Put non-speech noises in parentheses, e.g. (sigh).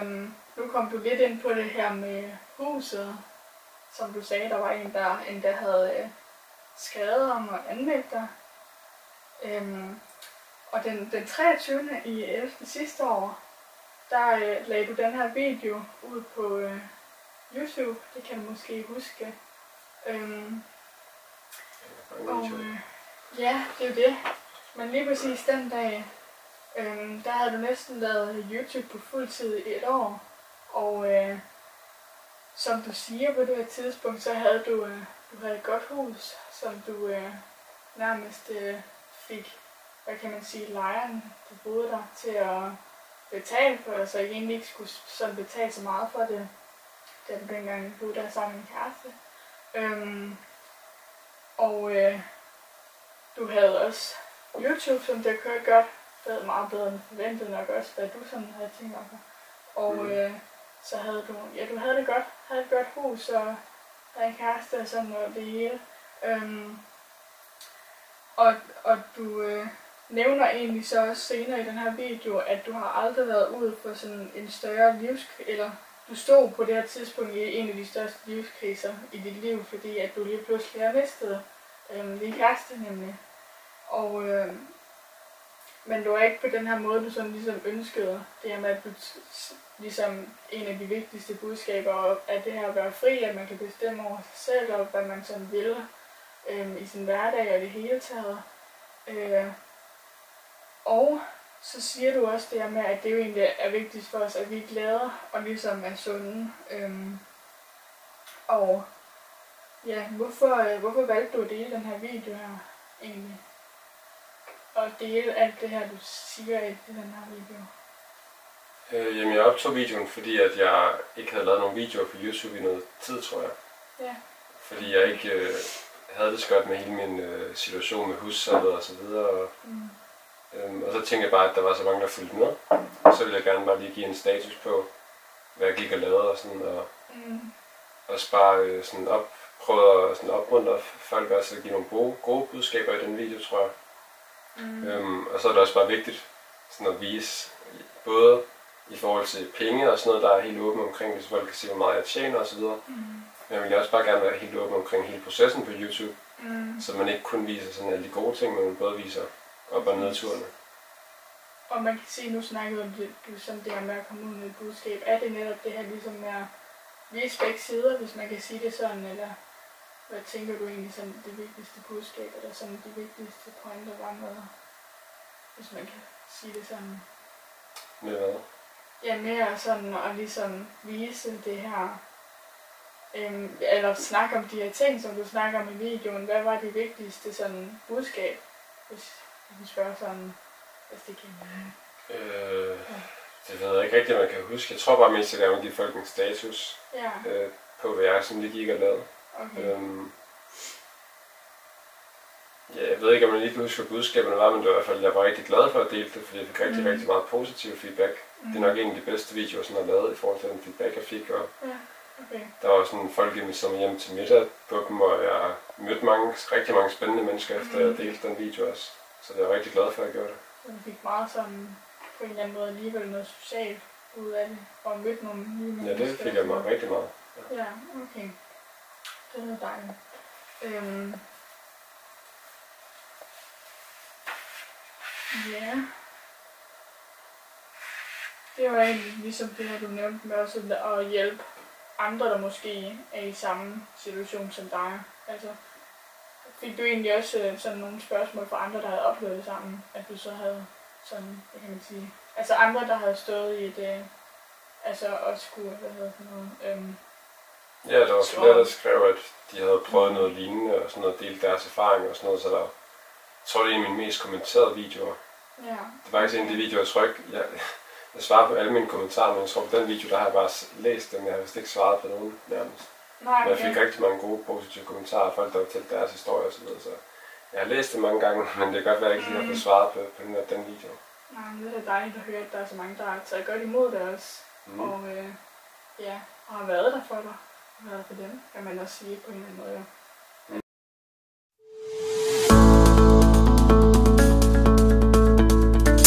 Øhm, nu kom du lidt ind på det her med huset, som du sagde, der var en, der endda havde øh, skrevet om og anmeldt dig. Øhm, og den, den 23. i 11. sidste år, der øh, lagde du den her video ud på øh, YouTube, det kan du måske huske. Øhm, og, øh, ja, det er jo det. Men lige præcis den dag, Øhm, der havde du næsten lavet YouTube på fuld tid i et år. Og øh, som du siger på det her tidspunkt, så havde du, øh, du havde et godt hus, som du øh, nærmest øh, fik, hvad kan man sige, lejeren, du boede der, til at betale for det, så jeg egentlig ikke skulle sådan betale så meget for det, da du dengang boede der sammen med en kæreste. Øhm, og øh, du havde også YouTube, som det kørte godt. Var meget bedre end forventet nok også, hvad du sådan havde tænkt om. Og Mm. øh, så havde du, ja, du havde det godt, havde et godt hus, og havde en kæreste og sådan noget, det hele. Øhm, og, og du øh, nævner egentlig så også senere i den her video, at du har aldrig været ude for sådan en større livs... eller du stod på det her tidspunkt i en af de største livskriser i dit liv, fordi at du lige pludselig har mistet øh, din kæreste nemlig. Og, øh, men det var ikke på den her måde, du sådan ligesom ønskede det her med, at du ligesom en af de vigtigste budskaber er det her at være fri, at man kan bestemme over sig selv og hvad man sådan vil øh, i sin hverdag og det hele taget. Øh, og så siger du også det her med, at det jo egentlig er vigtigt for os, at vi er glade og ligesom er sunde. Øhm, og ja, hvorfor, øh, hvorfor valgte du at dele den her video her egentlig? Og dele alt det her, du siger i den her video. Øh, jamen, jeg optog videoen, fordi at jeg ikke havde lavet nogen videoer på YouTube i noget tid, tror jeg. Ja. Fordi jeg ikke øh, havde det så godt med hele min øh, situation med hussalget og så videre. Og, Mm. øhm, og så tænkte jeg bare, at der var så mange, der fulgte med. Og så ville jeg gerne bare lige give en status på, hvad jeg gik og lavede og sådan. Og Mm. også bare øh, sådan op, prøve at sådan opmuntre folk også at give nogle gode, gode budskaber i den video, tror jeg. Mm. Øhm, og så er det også bare vigtigt sådan at vise, både i forhold til penge og sådan noget, der er helt åben omkring, hvis folk kan se, hvor meget jeg tjener osv. Mm. Men jeg vil også bare gerne være helt åben omkring hele processen på YouTube, Mm. så man ikke kun viser sådan alle de gode ting, men man både viser op- og nedturene. Og man kan sige, nu snakkede om det, sådan det her med at komme ud med et budskab. Er det netop det her ligesom med at vise begge sider, hvis man kan sige det sådan, eller hvad tænker du egentlig sådan det vigtigste budskab, eller sådan de vigtigste pointer var med, hvis man kan sige det sådan. Med hvad? Ja, mere sådan at ligesom vise det her, øhm, eller snakke om de her ting, som du snakker om i videoen. Hvad var det vigtigste sådan budskab, hvis jeg kan spørge sådan, hvis det kan Øh, det ved jeg ikke rigtigt, man kan huske. Jeg tror bare mest, at jeg gerne give folk en status Ja, øh, på, hvad jeg sådan lige gik og lavede. Okay. Øhm, ja, jeg ved ikke, om man lige kan huske, hvad budskaberne var, men det var i hvert fald, jeg var rigtig glad for at dele det, fordi jeg fik rigtig, Mm. mm. rigtig meget positiv feedback. Det er nok en af de bedste videoer, jeg har lavet i forhold til den feedback, jeg fik. Og Ja, okay. der var sådan folk, der mig hjem til middag på dem, og jeg mødte mange, rigtig mange spændende mennesker, efter jeg Mm. delte den video også. Så jeg er rigtig glad for, at jeg gjorde det. Så du fik meget sådan på en eller anden måde alligevel noget socialt ud af det, og mødte nogle nye Ja, mennesker. det fik jeg mig rigtig meget. Ja, okay. Den er dejlig. Øhm. Ja. Det var egentlig ligesom det her, du nævnte med også at hjælpe andre, der måske er i samme situation som dig. Altså, fik du egentlig også øh, sådan nogle spørgsmål fra andre, der havde oplevet det sammen, at du så havde sådan, hvad kan man sige, altså andre, der havde stået i et, øh, altså også skulle, hvad hedder det noget, øhm, Ja, der var flere, der skrev, at de havde prøvet noget lignende og sådan noget, delt deres erfaringer og sådan noget, så der jeg tror, det er en af mine mest kommenterede videoer. ja. Det er faktisk en af de videoer, jeg ikke, jeg, jeg svarer på alle mine kommentarer, men jeg tror på den video, der har jeg bare læst dem, jeg har vist ikke svaret på nogen nærmest. Nej, Men jeg fik rigtig mange gode positive kommentarer, folk der har fortalt deres historie og så videre, så jeg har læst det mange gange, (laughs) men det kan godt være, at jeg ikke lige har fået svaret på, på den, her, den video. Nej, men det er da dejligt at høre, at der er så mange, der har taget godt imod det også. Mm. Mm. Og øh, ja, og har været der for dig. For dem, kan man også sige på en eller anden måde.